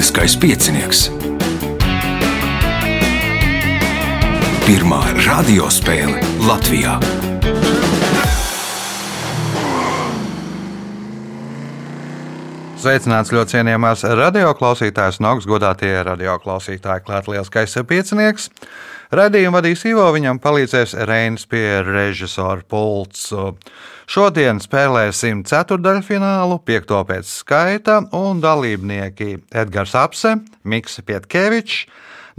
Lieliskais piecinieks. Pirmā radiospēle Latvijā. Sveicināts ļoti cienījamās radioklausītājas un augstgadātie radioklausītāji. Klāt lielskais piecinieks. Radījumu vadīs Ivo, viņam palīdzēs Reinas pie režisora pults. Šodien spēlēsim ceturdaļfinālu, piekto pēc skaita, un dalībnieki Edgars Apse, Mikls Pietkevičs,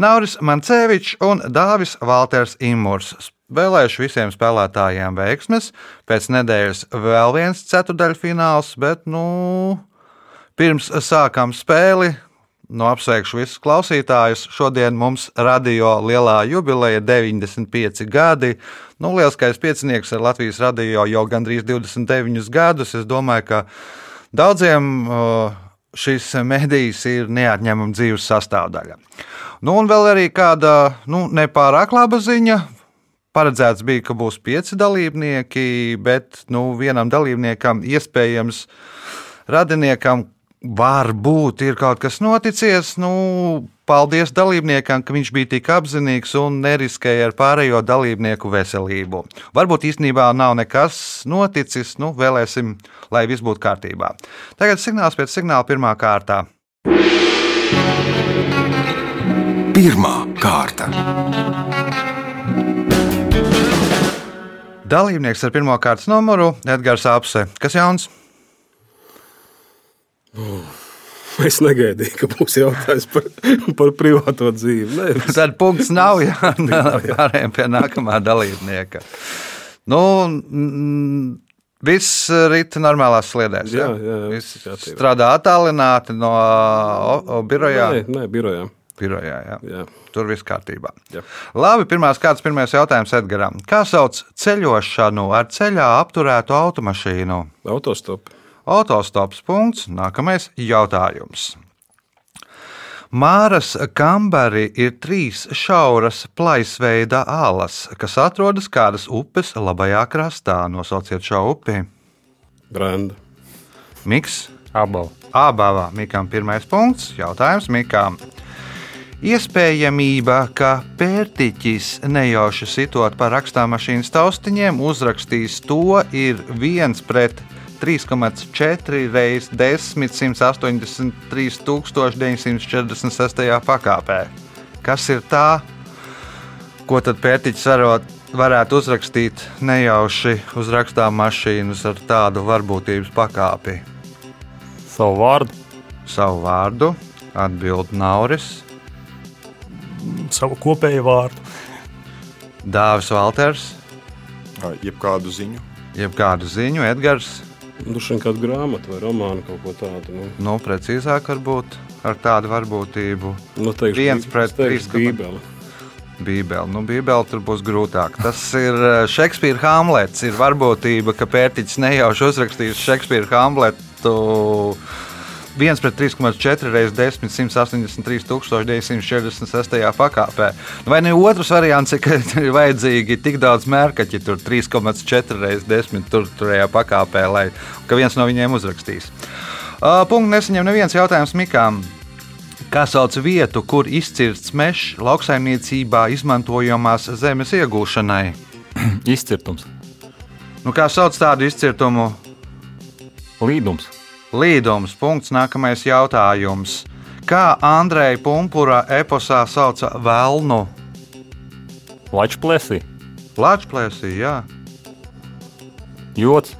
Nauris Mancevičs un Dāvis Valters Imurs. Vēlēšu visiem spēlētājiem veiksmes. Pēc nedēļas vēl viens ceturdaļfināls, bet, nu, Pirms sākam spēli, no apsveikšu visus klausītājus. Šodien mums radio lielā jubileja 95 gadi. Nu, lielskais piecinieks ar Latvijas radio jau gandrīz 29 gadus. Es domāju, ka daudziem šis medijs ir neatņemama dzīves sastāvdaļa. Nu, un vēl arī kāda nu, nepārāk laba ziņa. Paredzēts bija, ka būs pieci dalībnieki, bet nu, vienam dalībniekam iespējams radiniekam varbūt ir kaut kas noticies. Nu, paldies dalībniekam, ka viņš bija tik apzinīgs un neriskēja ar pārējo dalībnieku veselību. Varbūt īstenībā nav nekas noticis. Nu, vēlēsim, lai viss būtu kārtībā. Tagad signāls pēc signāla pirmā kārtā. Pirmā kārta. Dalībnieks ar pirmā kārtas numuru Edgars Apse. Kas jauns? Es negaidīju, ka būs jautājums par, par privāto dzīvi. Nē, Tad punkts nav jāpārējiem pie nākamā dalībnieka. Nu, mm, Viss rīt normālās sliedēs. Jā, jā, jā, strādā attālināti no o, o, birojā. nē, nē birojā. birojā jā. Jā. Tur viss kārtībā. Jā. Labi, pirmās kārtas, pirmais jautājums Edgaram. Kā sauc ceļošanu ar ceļā apturētu automašīnu? Autostop. Autostops punkts. Nākamais jautājums. Māras kambari ir trīs šauras plaisveida alas, kas atrodas kādas upes labajā krastā. Nosauciet šo upi. Brenda. Miks, Abava. Abava. Mikam pirmais punkts. Jautājums Mikam. Iespējamība, ka pērtiķis nejauši sitot pa rakstāmašīnas taustiņiem, uzrakstīs to, ir viens pret 3,4 reizes 10, 183, 946 pakāpē. Kas ir tā, ko tad pērtiķis varot, varētu uzrakstīt nejauši uz rakstāmašīnas ar tādu varbūtības pakāpi? Savu vārdu, Savu vārdu, atbild Nauris, savu kopēju vārdu. Dāvis Valters, Jebkādu ziņu. jeb kādu ziņu, Edgars. Nu, šodien kādu grāmatu vai romānu kaut ko tādu. Nu, Nu, precīzāk, varbūt ar tādu varbūtību. nu teikšu, Viens pret trīs, Bībeli. Bībeli. Nu, Bībeli tur būs grūtāk. Tas ir Šekspīra Hamlets. Ir varbūtība, ka pērtiķis nejauši uzrakstīs Šekspīra Hamletu. 1 pret 3,4 reizes 10, 183, 946 pakāpē. Nu, Vai ne otrs variants, ka ir vajadzīgi tik daudz mērkaķi, tur 3,4 reizes 10 tur, turējā pakāpē, lai viens no viņiem uzrakstīs. Uh, Punkts nesaņem neviens jautājums Mikām. Kā sauc vietu, kur izcirsts mežs lauksaimniecībā izmantojamās zemes iegūšanai? izcirtums, Nu, kā sauc tādu izcirtumu? līdums, Līdums. Punkts. Nākamais jautājums. Kā Andreja Punkūra eposā sauca Velnu? lačplēsī, Latvijas jā. jods,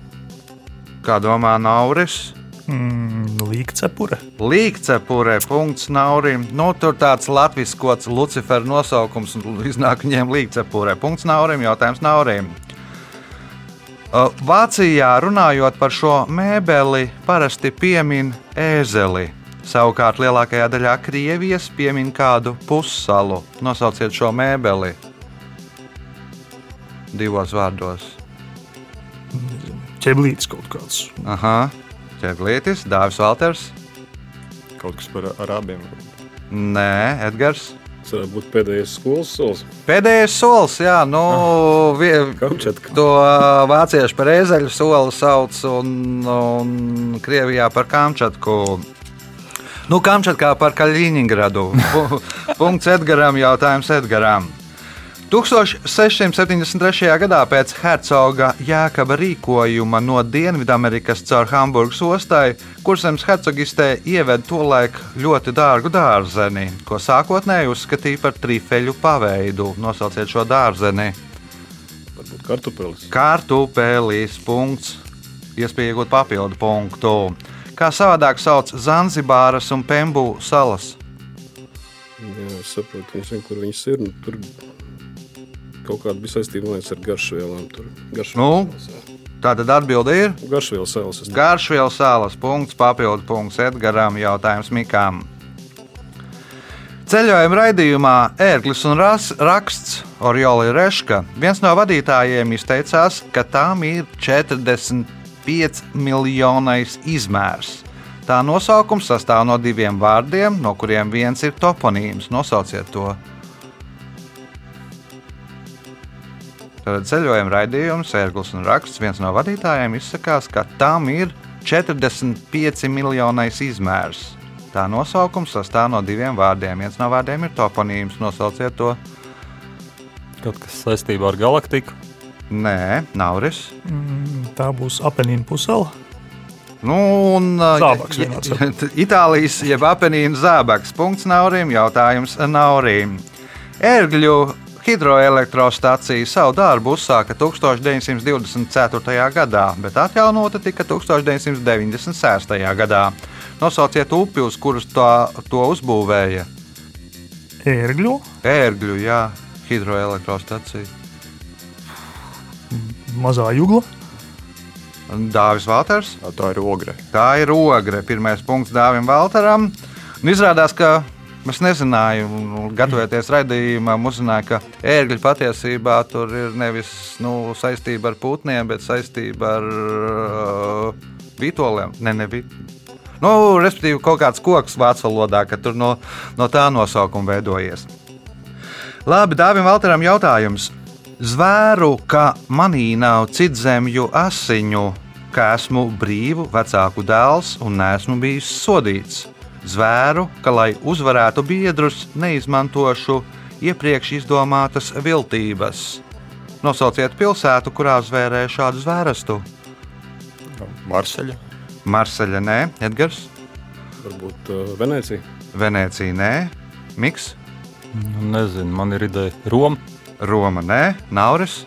Kā domā Nauris? Mm, Līkcepure. Līkcepure, punkts Naurim. Nu, tur tāds latviskots Lucifera nosaukums, un iznāk viņiem līkcepure. Punkts Naurim, jautājums Naurim. Uh, Vācijā runājot par šo mēbeli, parasti piemin ēzeli. Savukārt lielākajā daļā Krievijas piemin kādu pussalu. Nosauciet šo mēbeli divos vārdos. Ķeblītis kaut kāds. Aha, ķeblītis, Dāvis Valters. Kaut kas par arābiem. Nē, Edgars. Tas varētu būt pēdējais skolas solis. Pēdējais solis, jā, nu, vie- Kamčatka. to ā, vācieši par ezeļu soli sauc, un, un Krievijā par Kamčatku. Nu, Kamčatkā par Kaļiņģeradu. Punkts Edgaram, jautājums Edgaram. 1673. gadā pēc hercoga Jēkaba rīkojuma no Dienvidamerikas caur Hamburgas ostai, kurzems hercogistē ieved tolaik ļoti dārgu dārzeni, ko sākotnēji uzskatīja par trifeļu paveidu. Nosauciet šo dārzeni. Varbūt kartupelis. Kārtupelis. Punkts. Iespēja iegūt papildu punktu. Kā savādāk sauc Zanzibāras un Pembu salas? Jā, es saprotu, viņš zina, kur viņas ir. Nu, tur kaut kāda saistība liekas, ar garšvielām. Tur Nu? garšvielas. Tā tad atbilde ir Garšvielas salas. Garšvielas salas. Punkts, papildu punkts Edgaram, jautājums Mikām. Ceļojuma raidījumā Ērglis un ras, raksts Oriola Reška viens no vadītājiem izteicās, ka tām ir 45 miljonais izmērs. Tā nosaukums sastāv no diviem vārdiem, no kuriem viens ir toponīms. Nosauciet to. Tad ceļojuma raidījums, ērglis un raksts. Viens no vadītājiem izsakās, ka tam ir 45 miljonais izmērs. Tā nosaukums sastāv no diviem vārdiem. Viens no vārdiem ir toponīms. Nosauciet to. Kaut kas saistībā ar galaktiku. Nē, Nauris. Mm, Tā būs Apenīna pusela. Nu, un, Zābaks ja- ja- Itālijas jeb apelīna zābaks. Punkts Naurim. Jautājums Naurim. Ērgļu hidroelektrostacija savu darbu uzsāka 1924. gadā, bet atjaunota tika 1996. gadā. Nosauciet upi, uz kuras tā, to uzbūvēja. Ērgļu, Ērgļu, jā, hidroelektrostacija. mazā jūgla, Dāvis Valters. Tā ir ogre. Tā ir ogre. Pirmais punkts Dāvim Valteram. Un izrādās, ka es nezināju, un gatavoties raidījumam, uzzināju, ka ērgļi patiesībā tur ir nevis nu, saistība ar putniem, bet saistība ar uh, vitoliem. Ne, ne, vi- nu, respektīvi, kaut kāds koks vācu valodā, ka tur no, no tā nosaukuma veidojies. Labi, Dāvim Valteram jautājums. Zvēru, ka manī nav citzemju asiņu, ka esmu brīvu vecāku dēls un neesmu bijis sodīts. Zvēru, ka, lai uzvarētu biedrus, neizmantošu iepriekš izdomātas viltības. Nosauciet pilsētu, kurā zvērē šādu zvērstu. Marseļa. Marseļa, nē, Edgars, Varbūt uh, Venecija. Venecija, nē, Miks, Nu, Nezinu, man ir ideja. Roma. Roma, nē, Nauris.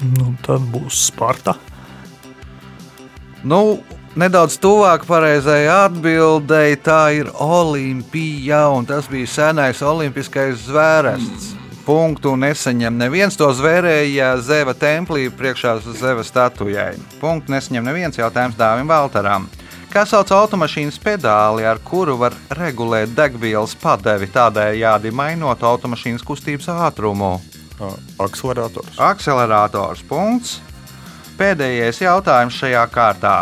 nu, tad būs Sparta. Nu, nedaudz tuvāk pareizajai atbildēji, tā ir Olimpija, un tas bija senais olimpiskais zvērests. Punktu nesaņem neviens to zvērēja Zeva templī priekšā Zeva statujai. Punktu nesaņem neviens jautājums Dāvim Valtaram. Kā sauc automašīnas pedāli, ar kuru var regulēt degvielas padevi, tādējādi mainot automašīnas kustības ātrumu? Akcelerators. Akcelerators. Punkts. Pēdējais jautājums šajā kārtā.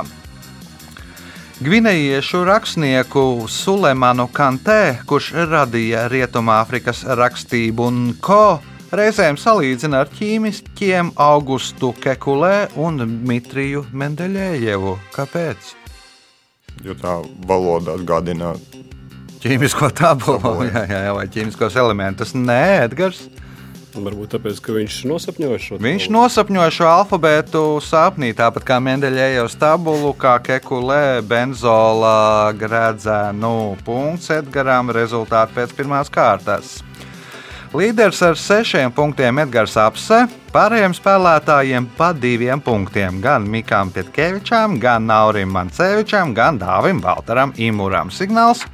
Gvinējiešu rakstnieku Sulemanu Kantē, kurš radīja Rietumāfrikas rakstību un ko, reizēm salīdzina ar ķīmiskiem Augustu Kekulē un Dmitriju Mendeļējevu. Kāpēc? Jo tā valoda atgādina Ķīmisko tabulu, jā, jā, jā, vai ķīmiskos elementus. Nē, Edgars. Varbūt tāpēc, ka viņš nosapņoja šo Viņš nosapņoja šo alfabētu sapnī, tāpat kā Mendeļējos tabulu, kā Kekulē, benzola, gredzēnu punkts Edgaram, rezultāti pēc pirmās kārtas. Līderis ar sešiem punktiem Edgars Apse, pārējiem spēlētājiem pa diviem punktiem. Gan Mikam Pietkevičam, gan Naurim Mancevičam, gan Dāvim Valtaram Imuram. Signāls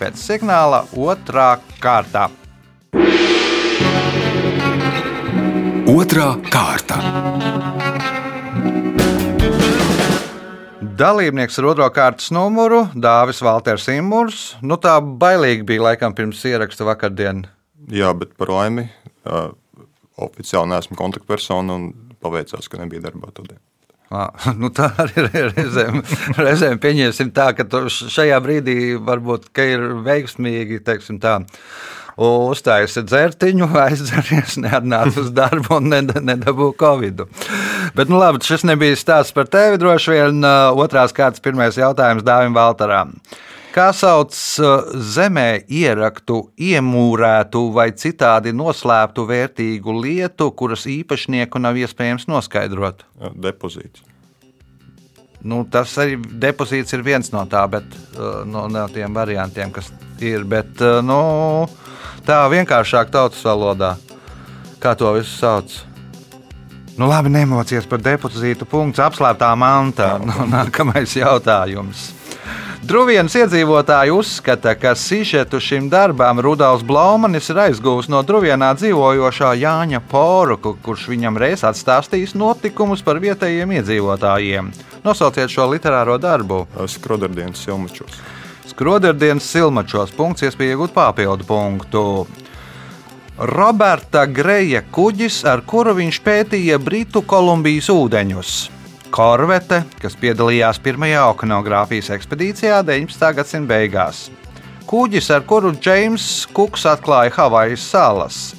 pēc signāla otrā kārta. Otra kārta. Dalībnieks ar otro kārtas numuru - Dāvis Valters Imūrs. Nu, tā bailīgi bija laikam pirms ieraksta vakardien. Jā, bet par laimi uh, oficiāli neesmu kontaktpersona un paveicās, ka nebija darbā todien. Ah, nu tā arī ir reizēm, reizēm pieņemsim tā, ka tu šajā brīdī varbūt ka ir veiksmīgi, teiksim tā. Uztaisīt dzērtiņu, aizdzeries, neatnāc uz darbu un ned- nedabū covid. Bet, nu, labi, šis nebija stāsts par tevi. Droši vien uh, otrās kārtas pirmais jautājums Dāvim Valtaram. Kā sauc uh, zemē ieraktu, iemūrētu vai citādi noslēptu vērtīgu lietu, kuras īpašnieku nav iespējams noskaidrot? Depozīts. Nu, tas arī depozīts ir viens no tā, bet uh, no, no tiem variantiem, kas ir. Bet, uh, nu, tā vienkāršāk tautas valodā, kā to visu sauc. Nu, labi, nemocies par depozītu punktu, apslēptā mantā. Nu, nākamais jautājums. Druvienas iedzīvotāji uzskata, ka sižetu šim darbam Rudolfs Blaumanis ir aizgūs no Druvienā dzīvojošā Jāņa Poruku, kurš viņam reiz atstāstījis notikumus par vietējiem iedzīvotājiem. Nosauciet šo literāro darbu. Skrodardienas silmačos. Skroderdienas silmačos punkts, iespēja iegūt papildu punktu. Roberta Greja kuģis, ar kuru viņš pētīja Britu Kolumbijas ūdeņus. Korvete, kas piedalījās pirmajā okeānogrāfijas ekspedīcijā 19. gadsimta beigās. Kuģis, ar kuru Džeims Kuks atklāja Havaju salas.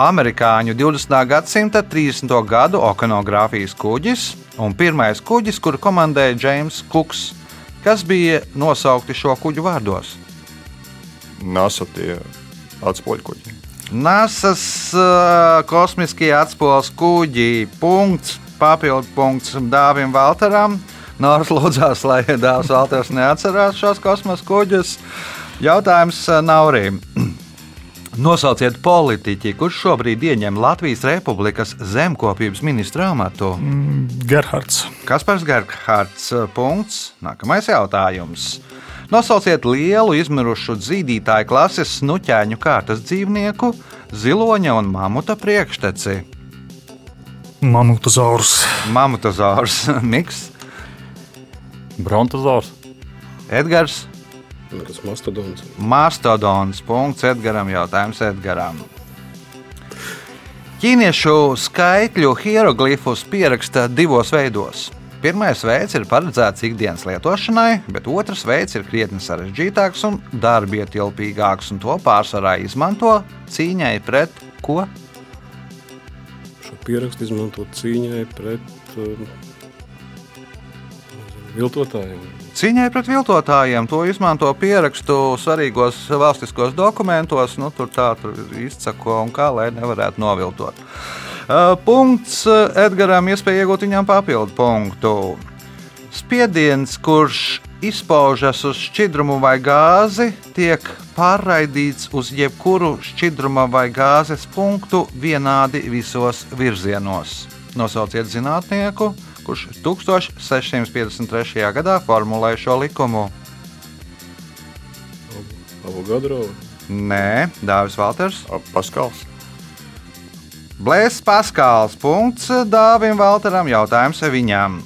Amerikāņu 20. gadsimta 30. gadu okeānogrāfijas kuģis un pirmais kuģis, kuru komandēja Džeims Kuks, kas bija nosaukti šo kuģu vārdos. NASA tie atspoļkuģi. NASA's uh, kosmiskie atspūles kuģi. Punkts, papildu punkts Dāvim Valteram. Nors lūdzās, lai Dārzs Valters neatcerās šos kosmosa kuģus. Jautājums uh, Naurim. Nosauciet politiķi, kurš šobrīd ieņem Latvijas Republikas zemkopības ministra amatu. Gerhards. Kaspars Gerhards. uh, Punkts. Nākamais jautājums. Nosauciet lielu izmirušu zīdītāju klases snuķēņu kārtas dzīvnieku, ziloņa un mamuta priekšteci. Mamutozaurs. Mamutozārs, Miks, Brontozors. Edgars, Tas mastodons. Mastodons. Punkts Edgaram. Jautājums Edgaram. Ķīniešu skaitļu hieroglifus pieraksta divos veidos. Pirmais veids ir paredzēts ikdienas lietošanai, bet otrs veids ir krietni sarežģītāks un darbietilpīgāks, un to pārsvarā izmanto cīņai pret ko? Šo pierakstu izmantot cīņai pret um, viltotājiem. Cīņai pret viltotājiem to izmanto pierakstu svarīgos valstiskos dokumentos. Nu, tur tā tur izsako un kā lai nevarētu noviltot. Punkts Edgaram, iespēja iegūt viņam papildu punktu. Spiediens, kurš izpaužas uz šķidrumu vai gāzi, tiek pārraidīts uz jebkuru šķidruma vai gāzes punktu vienādi visos virzienos. Nosauciet zinātnieku, kurš 1653. gadā formulēja šo likumu. Avogadro. Nē, Dāvis Valters. A, Paskals. Blēs Paskāls. Punkts Dāvim Valteram. Jautājums viņam.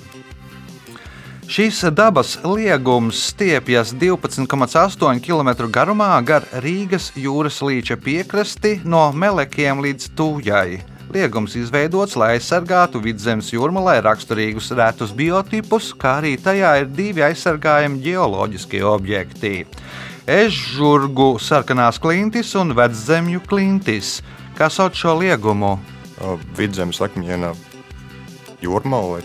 Šīs dabas liegums stiepjas 12,8 km garumā gar Rīgas jūras līča piekrasti no Melekiem līdz Tūjai. Liegums izveidots, lai aizsargātu vidzemes jūrmalai raksturīgus retus biotipus, kā arī tajā ir divi aizsargājami geoloģiskie objekti - ežurgu sarkanās klintis un veczemju klintis. Kā sauc šo liegumu? A, Vidzemes akmeņienā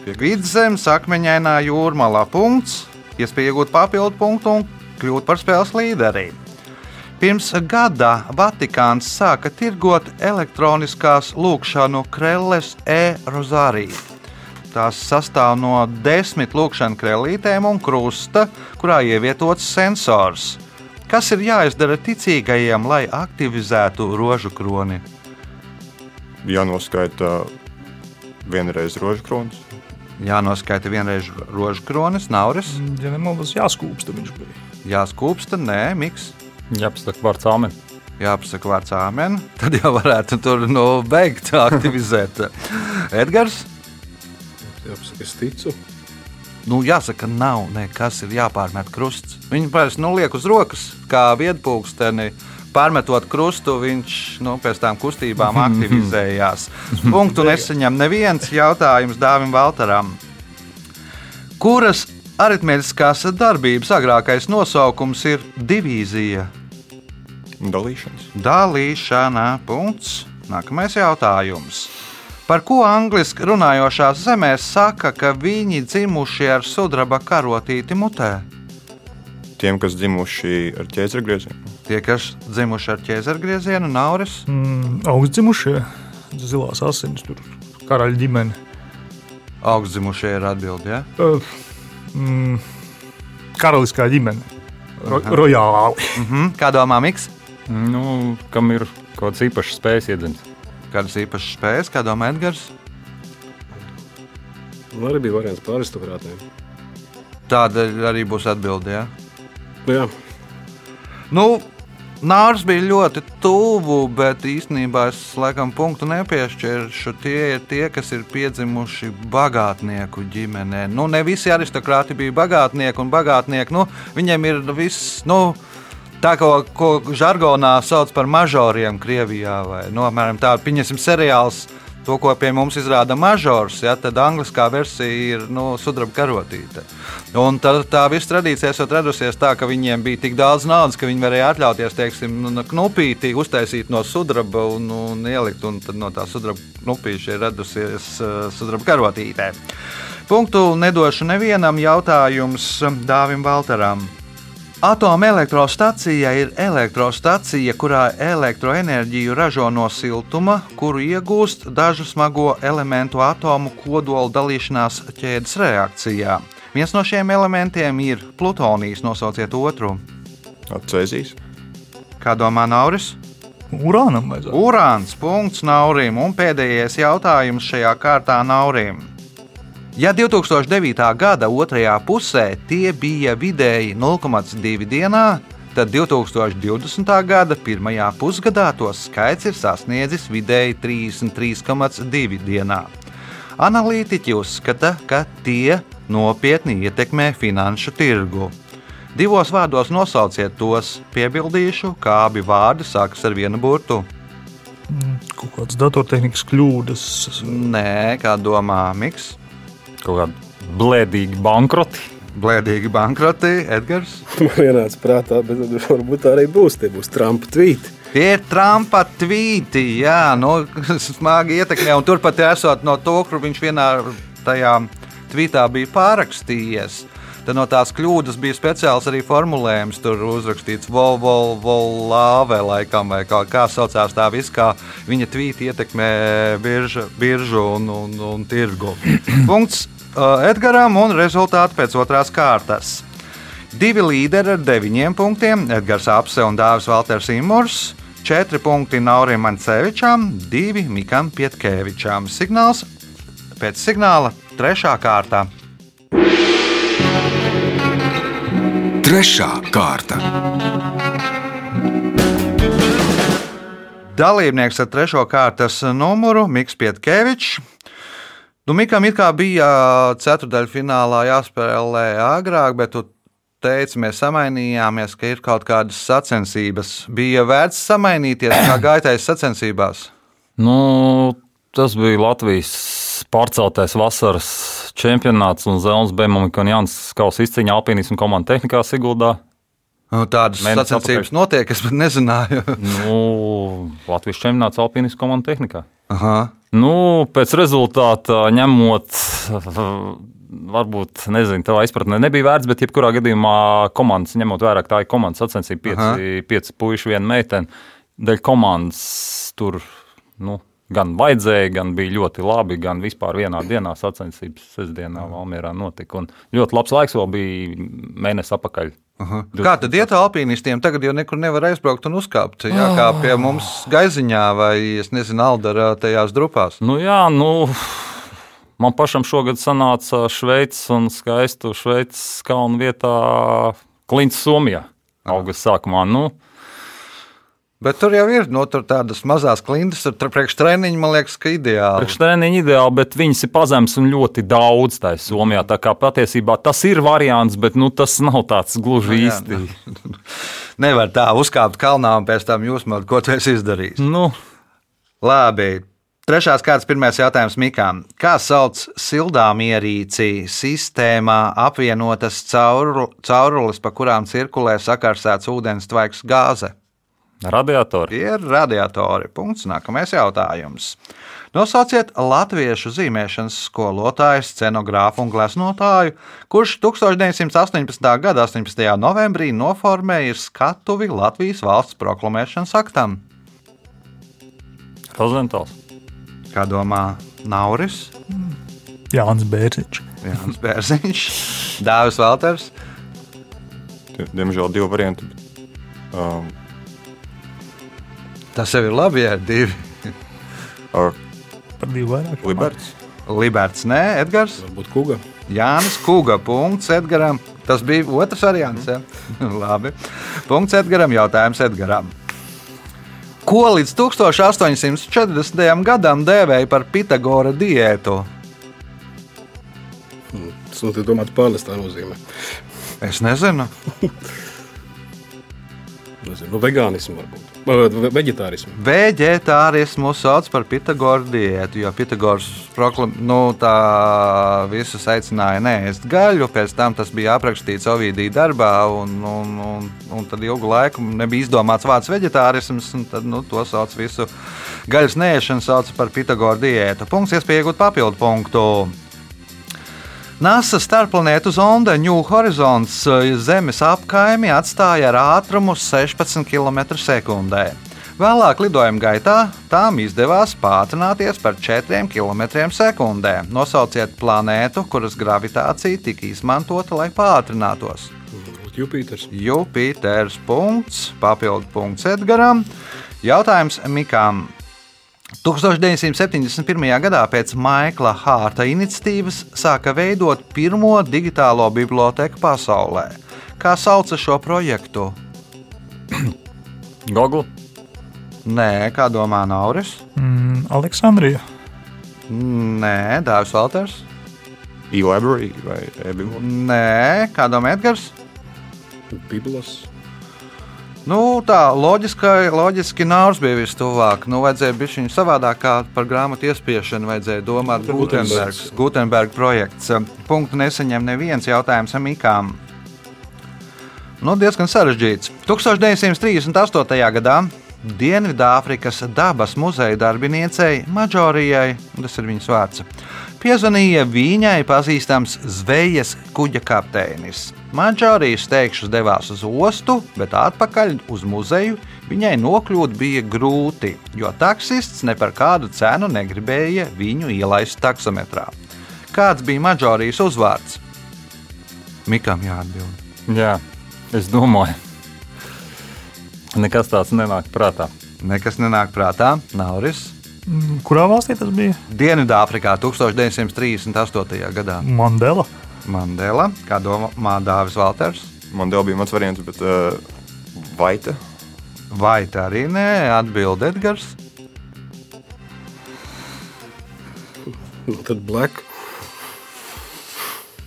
piekrīt. Vidzemes akmeņainā jūrmalā punkts, iespēja iegūt papildu punktu un kļūt par spēles līderi. Pirms gada Vatikāns sāka tirgot elektroniskās lūkšanu krelles e-rozāriju. Tās sastāv no desmit lūkšanu krellītēm un krusta, kurā ievietots sensors. Kas ir jāizdara ticīgajiem, lai aktivizētu rožu kroni? Jānoskaita vienreiz rožu kronis. Jānoskaita vienreiz rožu kronis, nauris, Ja nemaldos, jāskūpsta viņš bija. jāskūpsta, nē, miks. Jāpasaka vārds āmen. jāpasaka vārds āmen, tad jau varētu tur nu, beigt aktivizēt. Edgars, Jāpasaka, es ticu. nu, jāsaka, nav nekas, ir jāpārmet krusts. Viņi parasti nu, liek uz rokas, kā viedpūksteni. Pārmetot krustu, viņš nu, pēc tam kustībām aktivizējās. Punktu nesaņem neviens jautājums Dāvim Valtaram. Kuras aritmētiskās darbības agrākais nosaukums ir divīzija? Dalīšanas. Dalīšana. Punkts. Nākamais jautājums. Par ko angliski runājošās zemēs saka, ka viņi dzimuši ar sudraba karotīti mutē? Tiem, kas dzimuši ar ķēzergriezienu. Tie, kas dzimuši ar ķēzergriezienu, nauris. Mm, Augstdzimušie, zilās asinis, tur karaļa ģimene. Augstdzimušie ir atbildi. Ja? Uh, mm, karaliskā ģimene. Ro rojāli. Mhm. Kā domā Miks? Nu, kam ir kaut kāds īpašs spējas iedziņas? Kādas īpašas spējas, kā domā Edgars? Man arī bija variants par aristokrātiem. Tāda arī būs atbilde. Ja? Nu, jā, Nu, Nārs bija ļoti tuvu, bet īstenībā es laikam punktu nepiešķiršu. Tie ir tie, kas ir piedzimuši bagātnieku ģimenē. Nu, ne visi aristokrāti bija bagātnieki, un bagātnieki, nu, viņiem ir viss. Nu, Tā ko, ko žargonā sauc par mažoriem Krievijā, vai nu, apmēram tādu pieņemsim seriāls, to, ko pie mums izrāda mažors, ja, tad angliskā versija ir nu, sudraba karotīte. Un tā, tā visa tradīcija esot radusies tā, ka viņiem bija tik daudz naudas, ka viņi varēja atļauties, teiksim, nu, knupīti uztaisīt no sudraba un, un ielikt, un tad no tā sudraba knupīša ir radusies uh, sudraba karotītē. Punktu nedošu nevienam jautājums Dāvim Valteram. Atomelektrostacija ir elektrostacija, kurā elektroenerģiju ražo no siltuma, kuru iegūst dažu smago elementu atomu kodola dalīšanās ķēdes reakcijā. Viens no šiem elementiem ir plutonijs, nosauciet otru. Cēzīs. Kā domā Nauris? Urānam vajadzētu. Urāns, punkts Naurim un pēdējais jautājums šajā kārtā Naurim. Ja 2009. gada otrajā pusē tie bija vidēji 0,2 dienā, tad 2020. gada pirmajā pusgadā to skaits ir sasniedzis vidēji 33,2 dienā. Analītiķi uzskata, ka tie nopietni ietekmē finanšu tirgu. Divos vārdos nosauciet tos, piebildīšu, kā abi vārdi sākas ar vienu burtu. Kaut kādas datortehnikas kļūdas. Nē, kā domā Miks. Kaut kādi blēdīgi bankroti. Blēdīgi bankroti, Edgars. man ienāca prātā, bet varbūt tā arī būs. Tie būs Trumpa tvīti. Tie ir Trumpa tvīti, jā, nu, smagi ietekmē. Un turpat esot no to, kur viņš vienā tajā tvītā bija pārakstījies. Tad no tās kļūdas bija speciāls arī formulējums. Tur uzrakstīts Volvo-Volāve, laikam, vai kā, kā saucās tā viss, kā viņa tvīti ietekmē biržu, biržu un, un, un tirgu. Punkts Edgaram un rezultāti pēc otrās kārtas. Divi līderi ar deviņiem punktiem - Edgars Apse un Dārzs Valters Imors. Četri punkti Naurim Mancevičam, divi Mikam Pietkevičam. Signāls pēc signāla trešā kārta. Trešā kārta. Dalībnieks ar trešo kārtas numuru Mikls Pietkevičs. Nu, Mikam it kā bija ceturdaļfinālā jāspēlē agrāk, bet tu teici, mēs samainījāmies, ka ir kaut kādas sacensības. Bija vērts samainīties, kā gaitais sacensībās. Nu, tas bija Latvijas pārceltais vasaras čempionāts un Zelns Bēnamika un Jānis Skaus izcīņa alpīnismu komanda tehnikā Siguldā. Nu, Tādas Mēnesis sacensības notiek, es pat nezināju. Nu, Latvijas čempionāts alpīnismu komanda tehnikā. Aha. Nu, pēc rezultāta ņemot, varbūt, nezinu, tā izpratne nebija vērts, bet jebkurā gadījumā komandas, ņemot vērā, ka tā ir komandas sacensība, pieci, pieci puiši, viena meitene, dēļ komandas tur, nu, gan vajadzēja, gan bija ļoti labi, gan vispār vienā dienā sacensības sestdienā Valmierā notika. Un ļoti labs laiks vēl bija mēnesi apakaļ. Aha. Kā tad iet alpīnistiem? Tagad jau nekur nevar aizbraukt un uzkāpt. Jā, kā pie mums gaiziņā vai, es nezinu, Aldarā tajās grupās. Nu, jā, nu, man pašam šogad sanāca Šveices un skaistu Šveices kalnu vietā Klints Somijā. Augusta sākumā. Nu, Bet tur jau ir no, tur tādas mazas klintas, tur priekš treniņa, man liekas, ka ideāli. Priekštreniņi ideāli, bet viņas ir pazemes un ļoti daudz tajā Somijā. Tā kā patiesībā tas ir variants, bet nu, tas nav tāds gluži jā, īsti. Nevar tā uzkāpt kalnā un pēc tam jūs man ko tu esi izdarījis. Nu, Labi. Trešās kārtas pirmais jautājums Mikām. Kā sauc sildāmierīci sistēmā apvienotas cauru, caurules, pa kurām cirkulē sakarsēts ūdens tvaiks gāze? Radiatori. Ir radiatori. Punkts. Nākamais jautājums. Nosauciet latviešu zīmēšanas skolotāju, scenogrāfu un gleznotāju, kurš 1918. gada 18. novembrī noformēja skatuvi Latvijas valsts proklamēšanas aktam. Rozentāls. Kā domā Nauris, Jānis Bērziņš. Jānis Bērziņš, Dāvis Valters, Die- Diemžēl divi varianti. Um, Tas jau ir labi, ja ir divi. ar Par divu vairāk. Liberts. Liberts, nē, Edgars, Varbūt kuga. Jānis Kuga. Punkts Edgaram. Tas bija otrs variants. Ja? labi. Punkts Edgaram. Jautājums Edgaram. Ko līdz 1840. gadam dēvēja par Pitagora diētu? Tas nu, domāts pārnestā nozīmē. Es nezinu. Nezinu, nu, vegānismu varbūt. Vai ve- Veģetārismu. Veģetārismu sauc par Pitagora diētu, jo Pitagors proklam, nu, tā visus aicināja neēst gaļu. Pēc tam tas bija aprakstīts Ovidija darbā, un, un, un, un tad ilgu laiku nebija izdomāts vārds veģetārisms, un tad nu, to sauc visu gaļas nēšanu sauc par Pitagora diētu. Punkts, iespēja iegūt papildu punktu. NASA starpplanētu zonde New Horizons eh, Zemes apkaimi atstāja ar ātrumu 16 km/h. Vēlāk lidojuma gaitā tām izdevās pātrināties par 4 km/h. Nosauciet planētu, kuras gravitācija tika izmantota, lai pātrinātos. Jupiters. Jupiters. Punkts, papildu punkts Edgaram. Jautājums Mikam. 1971. gadā pēc Maikla Hārta iniciatīvas sāka veidot pirmo digitālo biblioteku pasaulē. Kā sauca šo projektu? Google. Nē, kā domā Nauris? Mm, Aleksandrija. Nē, Dārzs Valters. E-library vai e-biblioteka. Nē, kā domā Edgars? Biblos. Nu, tā loģiski, loģiski Nauris bija vistuvāk. Nu, vajadzēja būt viņam savādāk, kā par grāmatu iespiešanu. Vajadzēja domāt Gutenbergs, Gutenberg projekts. Punktu nesaņem neviens jautājums Mikām. Nu, diezgan sarežģīts. 1938. gadā Dienvidāfrikas dabas muzeja darbiniecei Maģorijai, tas ir viņas vārds, piezvanīja viņai pazīstams zvejas kuģa kapteinis. Maģorijas teikšus devās uz ostu, bet atpakaļ uz muzeju viņai nokļūt bija grūti, jo taksists ne par kādu cenu negribēja viņu ielaist taksometrā. Kāds bija Maģorijas uzvārds? Mikam jāatbild. Jā, es domāju. Nekas tāds nenāk prātā. Nekas nenāk prātā. Nauris. Mm, Kurā valstī tas bija? Dienvidāfrikā 1938. gadā. Mandela. Mandela, kā domā Dāvis Valters. Man vēl bija mans variants, bet uh, Vaita. Vai tā arī nē, atbild Edgars. Nu, tad Black.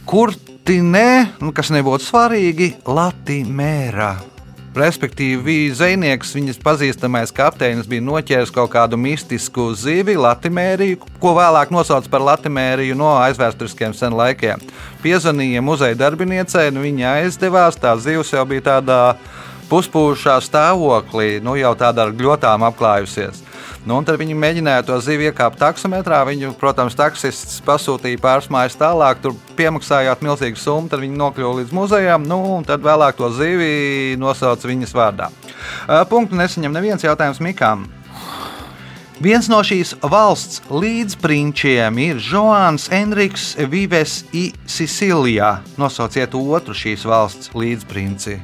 Kurtinē, nu, kas nebūtu svarīgi, Latvijā. Respektīvi, zvejnieks, viņas pazīstamais kapteinis bija noķēris kaut kādu mistisku zivi, Latviju, ko vēlāk nosauca par Latviju no aizvēsturiskiem sen laikiem. Piezvanīja muzeja darbiniecei, nu viņa aizdevās, tā zivs jau bija tādā puspūšā stāvoklī, nu jau tādā ar gļotām apklājusies. Nu, tad viņi mēģināja to zivi iekāpt taksometrā. Viņu, protams, taksists pasūtīja pāris mājas tālāk, tur piemaksājot milzīgu summu, tad viņi nokļuva līdz muzejam, nu, un tad vēlāk to zivi nosauca viņas vārdā. Punktu nesaņem neviens jautājums Mikām. Viens no šīs valsts līdzprinčiem ir Joans Enriks Vives i Sicilijā. Nosauciet otru šīs valsts līdzprinci.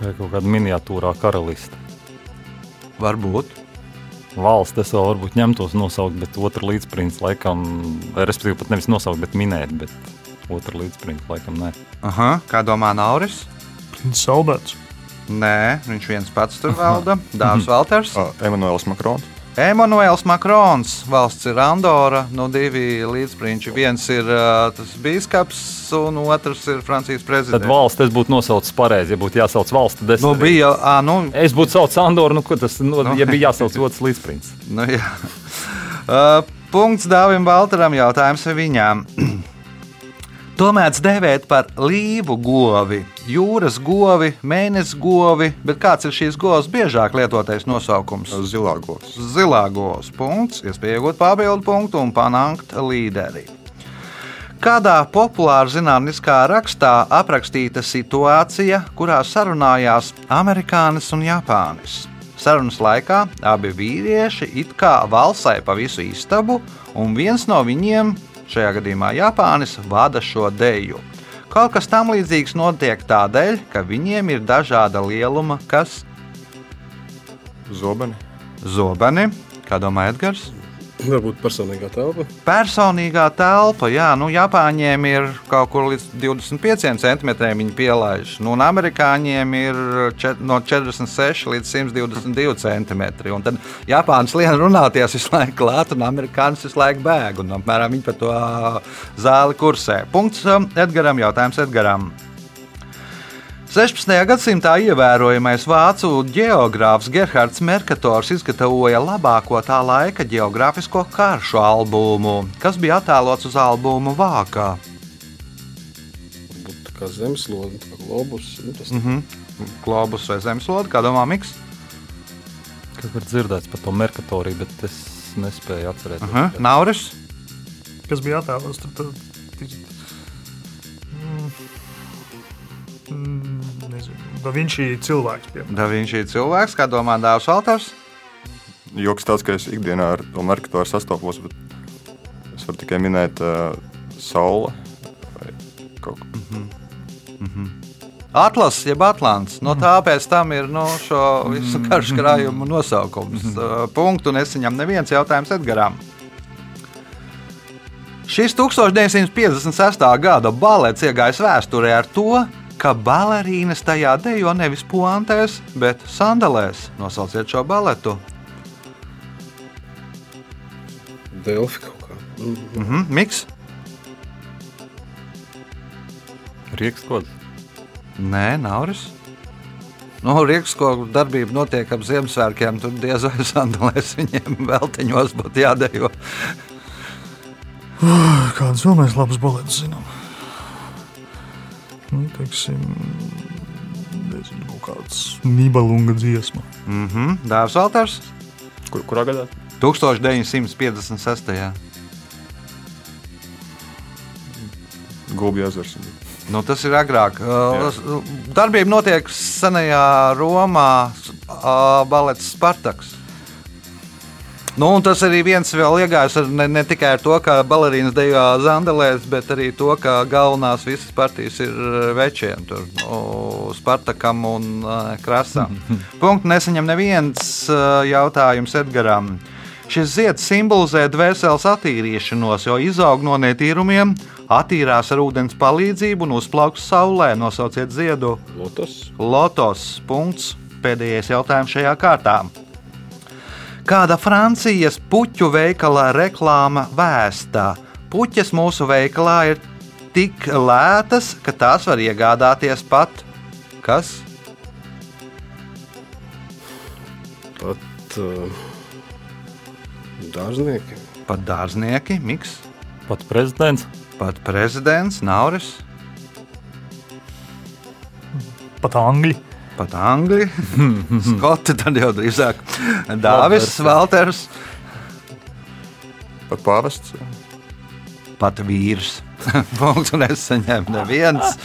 Tā ir kaut kāda miniatūrā karaliste. Varbūt. Valsts es vēl varbūt ņemtos nosaukt, bet otru līdzprincu laikam, respektīvi pat nevis nosaukt, bet minēt, bet otru līdzprincu laikam nē. Aha, kā domā Nauris? Princis Alberts. Nē, viņš viens pats tur valda. Dārzs Valters. Uh, Emanuēls Makrons. Emanuēls Makrons, valsts ir Andora, no divi līdzprinči. Viens ir uh, tas biskups, un otrs ir Francijas Tad prezidents. valsts es būtu nosaucis pareizi. Ja būtu jāsauc valsts, tad es, Nu, bija, ā, nu, es būtu saucis Andoru, nu, tas no, Nu. ja bija jāsauc otrs līdzprints. nu, jā. Uh, punkts Dāvim Valteram jautājums viņām. To mēdz dēvēt par līvu govi, jūras govi, mēnesis govi, bet kāds ir šīs govs biežāk lietotais nosaukums? Zilā govs. Zilā govs. Punkts, iespēja iegūt papildu punktu un panākt līderi. Kādā populārā zinātniskā rakstā aprakstīta situācija, kurā sarunājās amerikānis un japānis? Sarunas laikā abi vīrieši it kā valsai pa visu istabu, un viens no viņiem, šajā gadījumā Japānis, vada šo deju. Kaut kas tam līdzīgs notiek tādēļ, ka viņiem ir dažāda lieluma, kas Zobeni. zobeni, kā domā Edgars. Varbūt personīgā telpa. Personīgā telpa, jā, nu, Japāņiem ir kaut kur līdz 25 centimetriem viņi pielaiž. Nu, un amerikāņiem ir čet, no 46 līdz 122 centimetri. Un tad Japāns lien runāties visu laiku klāt, un amerikānis visu laiku bēg. Un apmēram viņi pa to zāli kursē. Punkts Edgaram, jautājums Edgaram. 16. gadsimtā ievērojamais vācu geogrāfs Gerhards Merkators izgatavoja labāko tā laika geogrāfisko karšu albumu, kas bija attēlots uz albuma vākā. Tā kā zemeslode, tā kā globus. Nu, tas Mm -hmm. Globus vai zemeslode, kā domā Miks? Kaut kur dzirdēts par to merkatoriju, bet es nespēju atcerēties. Uh -huh. Nauris. Kas bija attēlots? Tur, tur, tur, mm, mm, nezinu. Da viņš ir cilvēks. Piemēram. Da viņš ir cilvēks, kā domā Dārzs Valters. Joks tāds, ka es ikdienā ar to marketu sastopos, bet es varu tikai minēt uh, saule vai kaut ko. Atlases, jeb Atlants. No tāpēc tam ir no šo visu karšu krājumu nosaukums. Uh, Punktu nesaņem neviens jautājums Edgaram. Šis 1956. gada balets iegājis vēsturē ar to, ka balerīnas tajā dejo nevis puantēs, bet sandalēs. Nosauciet šo baletu. Delfi kaut kā. Mm. Mhm, Miks? Riekskods. Nē, Nauris. Nu, Rīgskoku darbība notiek ap Ziemassvētkiem. Tur diez vai sandalēs viņiem veltiņos būtu jādejo. Kādas vēl mēs labas baletas zinām? Teiksim, nezinu, kaut kāds Nībelunga dziesma. Mhm, Dārzs Alters. Kur, kurā gadā? 1956. Gulbju ezers. Nu, tas ir agrāk. Uh, Darbība notiek senajā Romā, balets Spartaks. Nu, tas arī viens vēl iegājis ar ne, ne tikai ar to, ka balerīnas dejo zandelēs, bet arī to, ka galvenās visas partijas ir uh, večiem. Tur nu, Spartakam un uh, Krasam. Punktu nesaņem neviens uh, jautājums Edgaram. Šis zieds simbolizē dvēseles attīrīšanos, jo izaug no netīrumiem, attīrās ar ūdens palīdzību un uzplauks saulē. Nosauciet ziedu Lotus. Lotos. Punkts. Pēdējais jautājums šajā kārtā. Kāda Francijas puķu veikalā reklāma vēstā? Puķes mūsu veikalā ir tik lētas, ka tās var iegādāties pat kas? Pat uh, dārznieki. Pat dārznieki, miks, Pat prezidents. pat prezidents, Nauris, Pat angļi. Pat angļi, skoti, tad jau drīzāk Dāvis, Valters, Pat pāvests. pat vīrs. Punktu nesaņem neviens.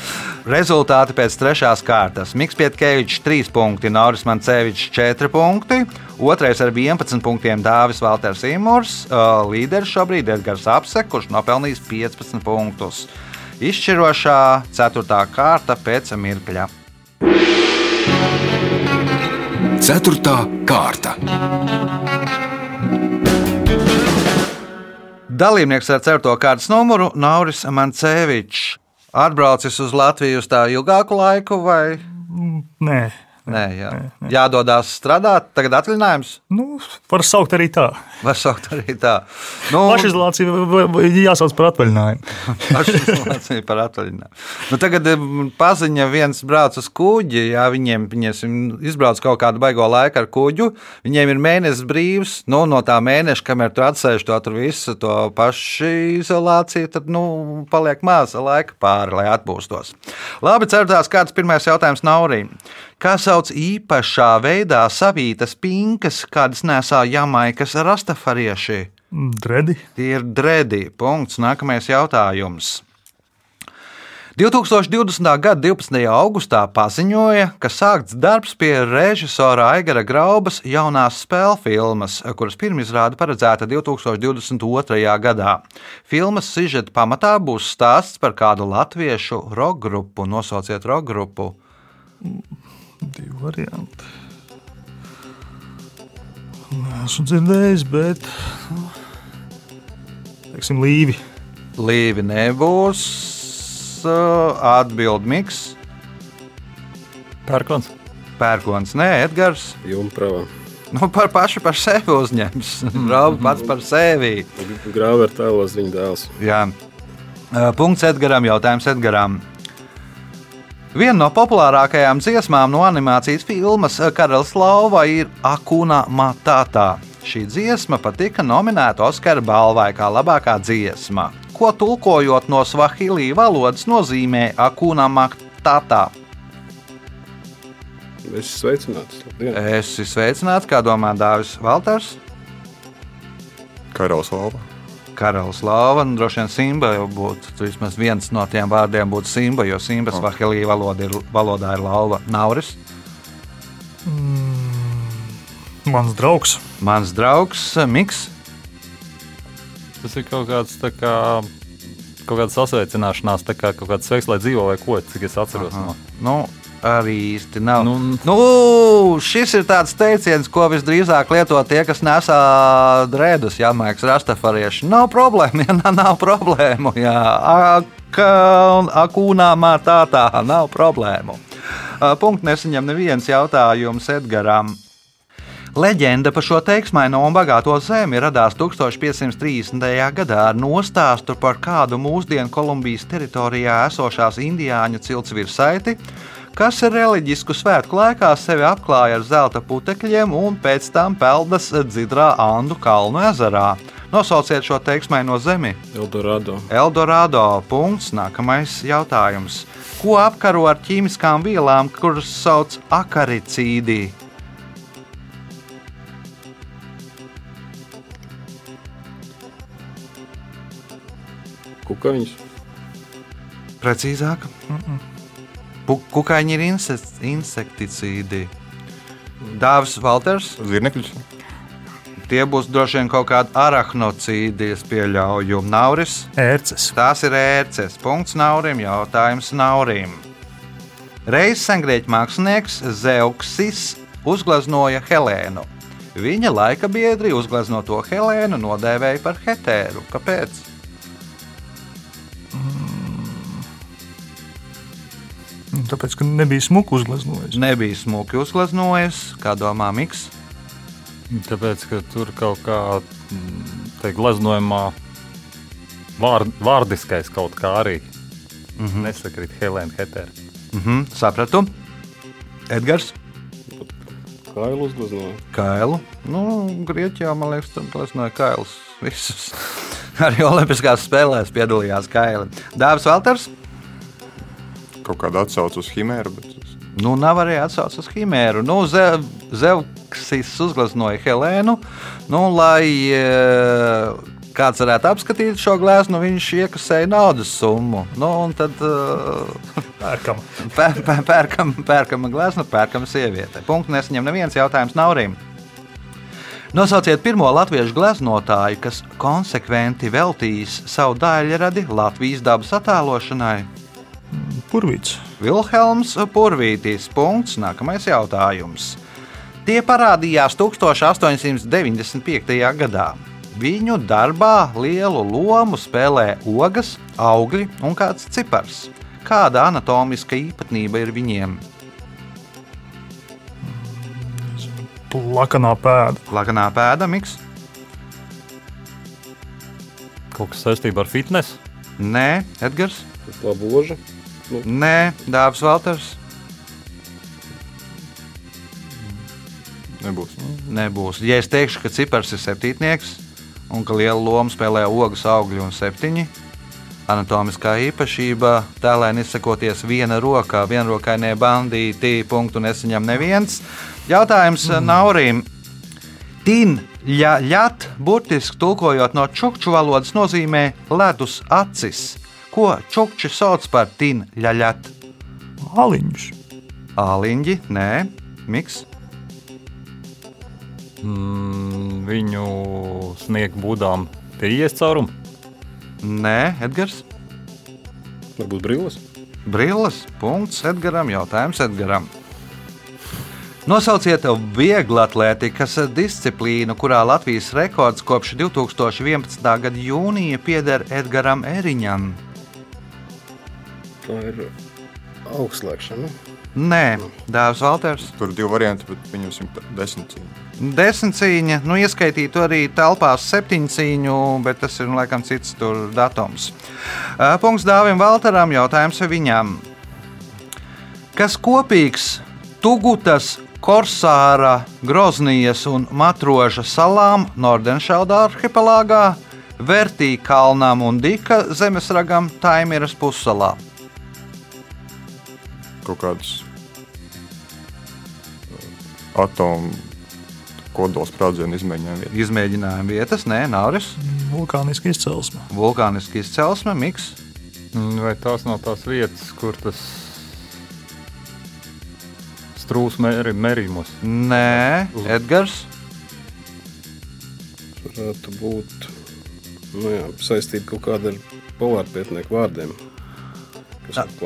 Rezultāti pēc trešās kārtas. Mikls Pietkevičs 3 punkti, Nauris Mancevičs 4 punkti, otrais ar 11 punktiem Dāvis Valters Imurs, uh, līderis šobrīd ir Edgars Apse, kurš nopelnījis 15 punktus. Izšķirošā 4. kārta pēc mirkļa. Ceturtā kārta. Dalībnieks ar 4. kārtas numuru Nauris Mancevičs. Atbraucis uz Latviju uz tā ilgāku laiku, vai Nē, Nē, jā. Jādodas strādāt, tagad atvaļinājums. Nu, var saukt arī tā. Var saukt arī tā. Nu, Pašizolācija jāsauc par atvaļinājumu. Pašizolācija par atvaļinājumu. Nu, tagad em, paziņa viens brauc uz kuģi, ja viņiem pieņemsim, izbrauc kaut kādu baigo laiku ar kuģu, viņiem ir mēnesis brīvs, nu, no tā mēneša, kamēr tu atsēž to tur visu, to pašu izolāciju, tad, nu, paliek maz laika pāri, lai atpūstos. Labi, ceturtās kārtas pirmais jautājums Naurīm. Kā sauc īpašā veidā savītas pinkas, kādas nesā jamaikas rastafarieši? Dredi. Tie ir dredi. Punkts. Nākamais jautājums. 2020. gada 12. augustā paziņoja, ka sākts darbs pie režisora Aigara Graubas jaunās spēļu filmas, kuras pirmizrāde paredzēta 2022. gadā. Filmas sižeta pamatā būs stāsts par kādu latviešu roka grupu. Nosauciet roka grupu. Divi varianti. Esmu dzirdējis, bet. nu, Teiksim, līvi. Līvi nebūs. Atbild Miks, Pērkons. Pērkons, nē, Edgars. Jumprava. Nu, par pašu par sevi uzņems. Rauba pats par sevi. Grāvera tēlos viņa dēls. Jā. Uh, Punkts Edgaram, jautājums Edgaram. Viena no populārākajām dziesmām no animācijas filmas Karalis Lauva ir Akuna Matātā. Šī dziesma patika nominēta Oskara balvai kā labākā dziesma. Ko tulkojot no svahilī valodas nozīmē Akuna Matātā? Es esmu sveicināts. Labdien. Es esmu sveicināts, kā domā Dāvis Valters. Karalis Lapa. Karalis un droši vien Simba jau būtu. Vismaz viens no tiem vārdiem būtu Simba, jo Simba svahilī valoda ir, valodā ir lauva. Nauris, Mans draugs. mans draugs Miks. Tas ir kaut kāds tā kā. Kaut kāda sasveicināšanās, tā kā kaut kāds sveiks, lai dzīvo, vai ko, cik es atceros. No. Nu, arī īsti nav. Nu, Nu, šis ir tāds teiciens, ko visdrīzāk lieto tie, kas nesā drēdus, ja mākslinieks rastafarieši. Nav problēma, ja nav, problēmu. Jā. Ak- Akūnā mātātā nav problēmu. Punkts nesaņem neviens jautājums Edgaram. Leģenda par šo teiksmaino un bagāto zemi radās 1530. gadā ar nostāstu par kādu mūsdienu Kolumbijas teritorijā esošās indiāņu cilts virsaiti, kas reliģisku svētku laikā sevi apklāja ar zelta putekļiem un pēc tam peldas dzidrā Andu kalnu ezerā. Nosauciet šo teiksmaino zemi. Eldorado. Eldorado. Punkts. Nākamais jautājums. Ko apkaro ar ķīmiskām vielām, kuras sauc par akaricīdiju? Kukaiņš. Precīzāk, Pu- kukaiņi ir inse- insekticīdi. Dāvis Valters, Zirnekļus. tie būs droši vien kaut kādi arachnocīdi, es pieļauju. Nauris, Ērces. tās ir ērces. Punkts Naurim, jautājums Naurim. Reiz sengrieķu mākslinieks Zeuksis uzgleznoja Helēnu. Viņa laika biedri uzgleznoto Helēnu nodēvēja par hetēru. Kāpēc? Tāpēc, ka nebija smuku uzgleznojis. Nebija smuki uzgleznojis, kā domā Miks. Tāpēc, ka tur kaut kā mm, te gleznojumā vārd, vārdiskais kaut kā arī mm -hmm. nesakrīt Helēna Hetera. Mhm, sapratu. Edgars. Kailu uzgleznoja. Kailu. Nu, Grieķijā, man liekas, tur gleznoja kailus. Visus. Arī Olimpiskās spēlēs piedalījās kaili. Dāvis Valters. Kaut kāda atsauce uz Himēru. Bet... Nu, nav arī atsaucis uz Himēru. Nu, Ze- Zeuksis uzgleznoja Helēnu, nu, lai e, kāds varētu apskatīt šo gleznu, viņš iekasēja naudas summu. Nu, un tad e, Pērkam. pēr, pēr, pērkam, pērkam gleznu, pērkam sieviete. Punkts nesaņem neviens jautājums Naurim. Nosauciet pirmo latviešu gleznotāju, kas konsekventi veltījis savu daļradi Latvijas dabas attēlošanai. Purvīts. Vilhelms Purvītis. Punkts. Nākamais jautājums. Tie parādījās 1895. gadā. Viņu darbā lielu lomu spēlē ogas, augļi un kāds cipars. Kāda anatomiska īpatnība ir viņiem? Plakanā pēda. Lakanā pēda, miks? Kaut kas saistībā ar fitnesu. Nē, Edgars. Laboža. Nē, Dārzs Valters. Nebūs. Nebūs. Ja es teikšu, ka cipars ir septītnieks un ka liela loma spēlē ogas, augļi un septiņi, anatomiskā īpašība tēlēni izsakoties viena rokā, vienrokainie bandīti, punktu nesaņem neviens. Jautājums mm. Naurim. Tin, ja ļat, burtiski tulkojot no čukču valodas, nozīmē ledus acis. Ko čukči sauc par tin, ja ļat? Aliņš. Āliņģi, nē, miks. Mm, viņu sniegu būdām tie ies caurumi. Nē, Edgars. Varbūt brilles. Brilles. Punkts Edgaram. Jautājums Edgaram. Nosauciet vieglatlētikas disciplīnu, kurā Latvijas rekords kopš 2011. gada jūnija pieder Edgaram Eriņam. Tā ir augstslēgšana. Nē, Dārzs Valters. Tur ir divi varianti, bet pieņemsim tā- desmit cīņu. Desmit cīņa, nu ieskaitītu arī telpās septiņu cīņu, bet tas ir nu, laikam cits tur datums. Punkts Dāvim Valteram, jautājums viņam. Kas kopīgs Tugutas, Korsāra, Groznijas un Matroža salām Nordenšalda arhipelāgā, Vertī kalnām un Dika zemesragam Taimiras pussalā? Kaut kādas uh, atomu kodola sprādzienu izmēģinājumu vietu. Izmēģinājuma vietas, nē, Nauris, Vulkāniska izcelsme. vulkāniski izcelsme, miks. Mm, Vai tās nav tās vietas, kur tas strūks mēri, merījumos? Nē, Edgars. Varētu būt nu jā, saistīta kaut kāda ar polārpētnieku vārdiem.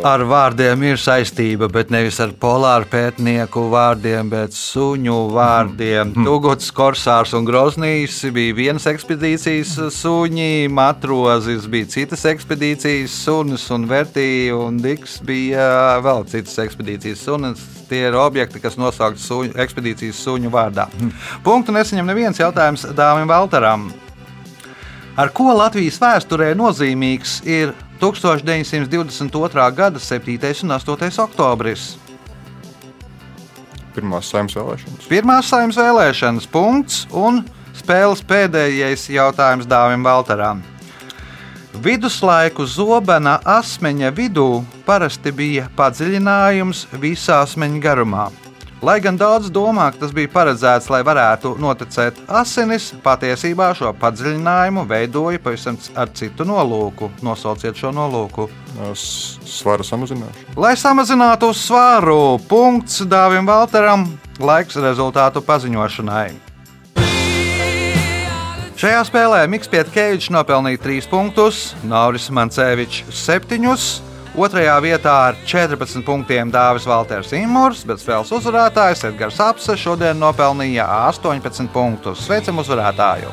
Ar vārdiem ir saistība, bet nevis ar polāru pētnieku vārdiem, bet suņu vārdiem. Tuguts, Korsārs un Groznīs bija vienas ekspedīcijas suņi, matrozis bija citas ekspedīcijas sunis, un Vertī un Diks bija vēl citas ekspedīcijas sunis. Tie ir objekti, kas nosaukti suņu, ekspedīcijas suņu vārdā. Punktu nesaņem neviens jautājums Dāvim Valteram. Ar ko Latvijas vēsturē nozīmīgs ir 1922. gada 7. un 8. oktobris? Pirmās saimnes vēlēšanas. Pirmās saimnes vēlēšanas punkts un spēles pēdējais jautājums Dāvim Valteram. Viduslaiku zobena asmeņa vidū parasti bija padziļinājums visā asmeņa garumā. Lai gan daudz domā, ka tas bija paredzēts, lai varētu noticēt asinis, patiesībā šo padziļinājumu veidoja pavisam ar citu nolūku. Nosauciet šo nolūku. Svara samazināšana. Lai samazinātu svaru, punkts Dāvim Valteram, laiks rezultātu paziņošanai. Šajā spēlē Mikls Pietkevičs nopelnīja 3 punktus, Nauris Mancevičs 7. Otrajā vietā ar 14 punktiem Dāvis Valters Imants, bet spēles uzvarētājs Edgars Apse šodien nopelnīja 18 punktus. Sveicam uzvarētāju!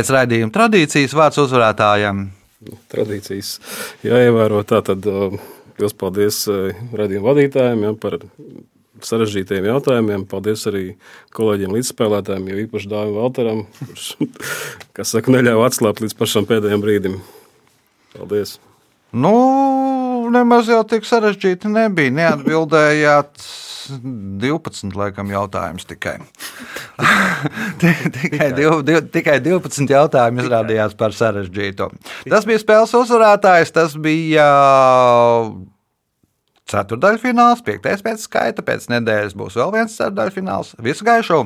Pēc raidījuma tradīcijas vārds uzvarētājiem. Tradīcijas jāievēro. Tātad uh, liels paldies uh, radījuma vadītājiem ja, par sarežģītiem jautājumiem. Paldies arī kolēģiem līdzspēlētājiem, jo īpaši Dāvim Valteram, kurš, kas saka, neļāva atslābt līdz pašam pēdējiem brīdim. Paldies! Nu, nemaz jau tik sarežģīti nebija. Neatbildējāt 12 laikam, jautājums tikai. Ti- tikai, div, div, tikai 12 jautājumi izrādījās par sarežģītu. Tas bija spēles uzvarētājs. Tas bija ceturdaļfināls, piektais pēc skaita. Pēc nedēļas būs vēl viens ceturdaļfināls. Visu gaišu!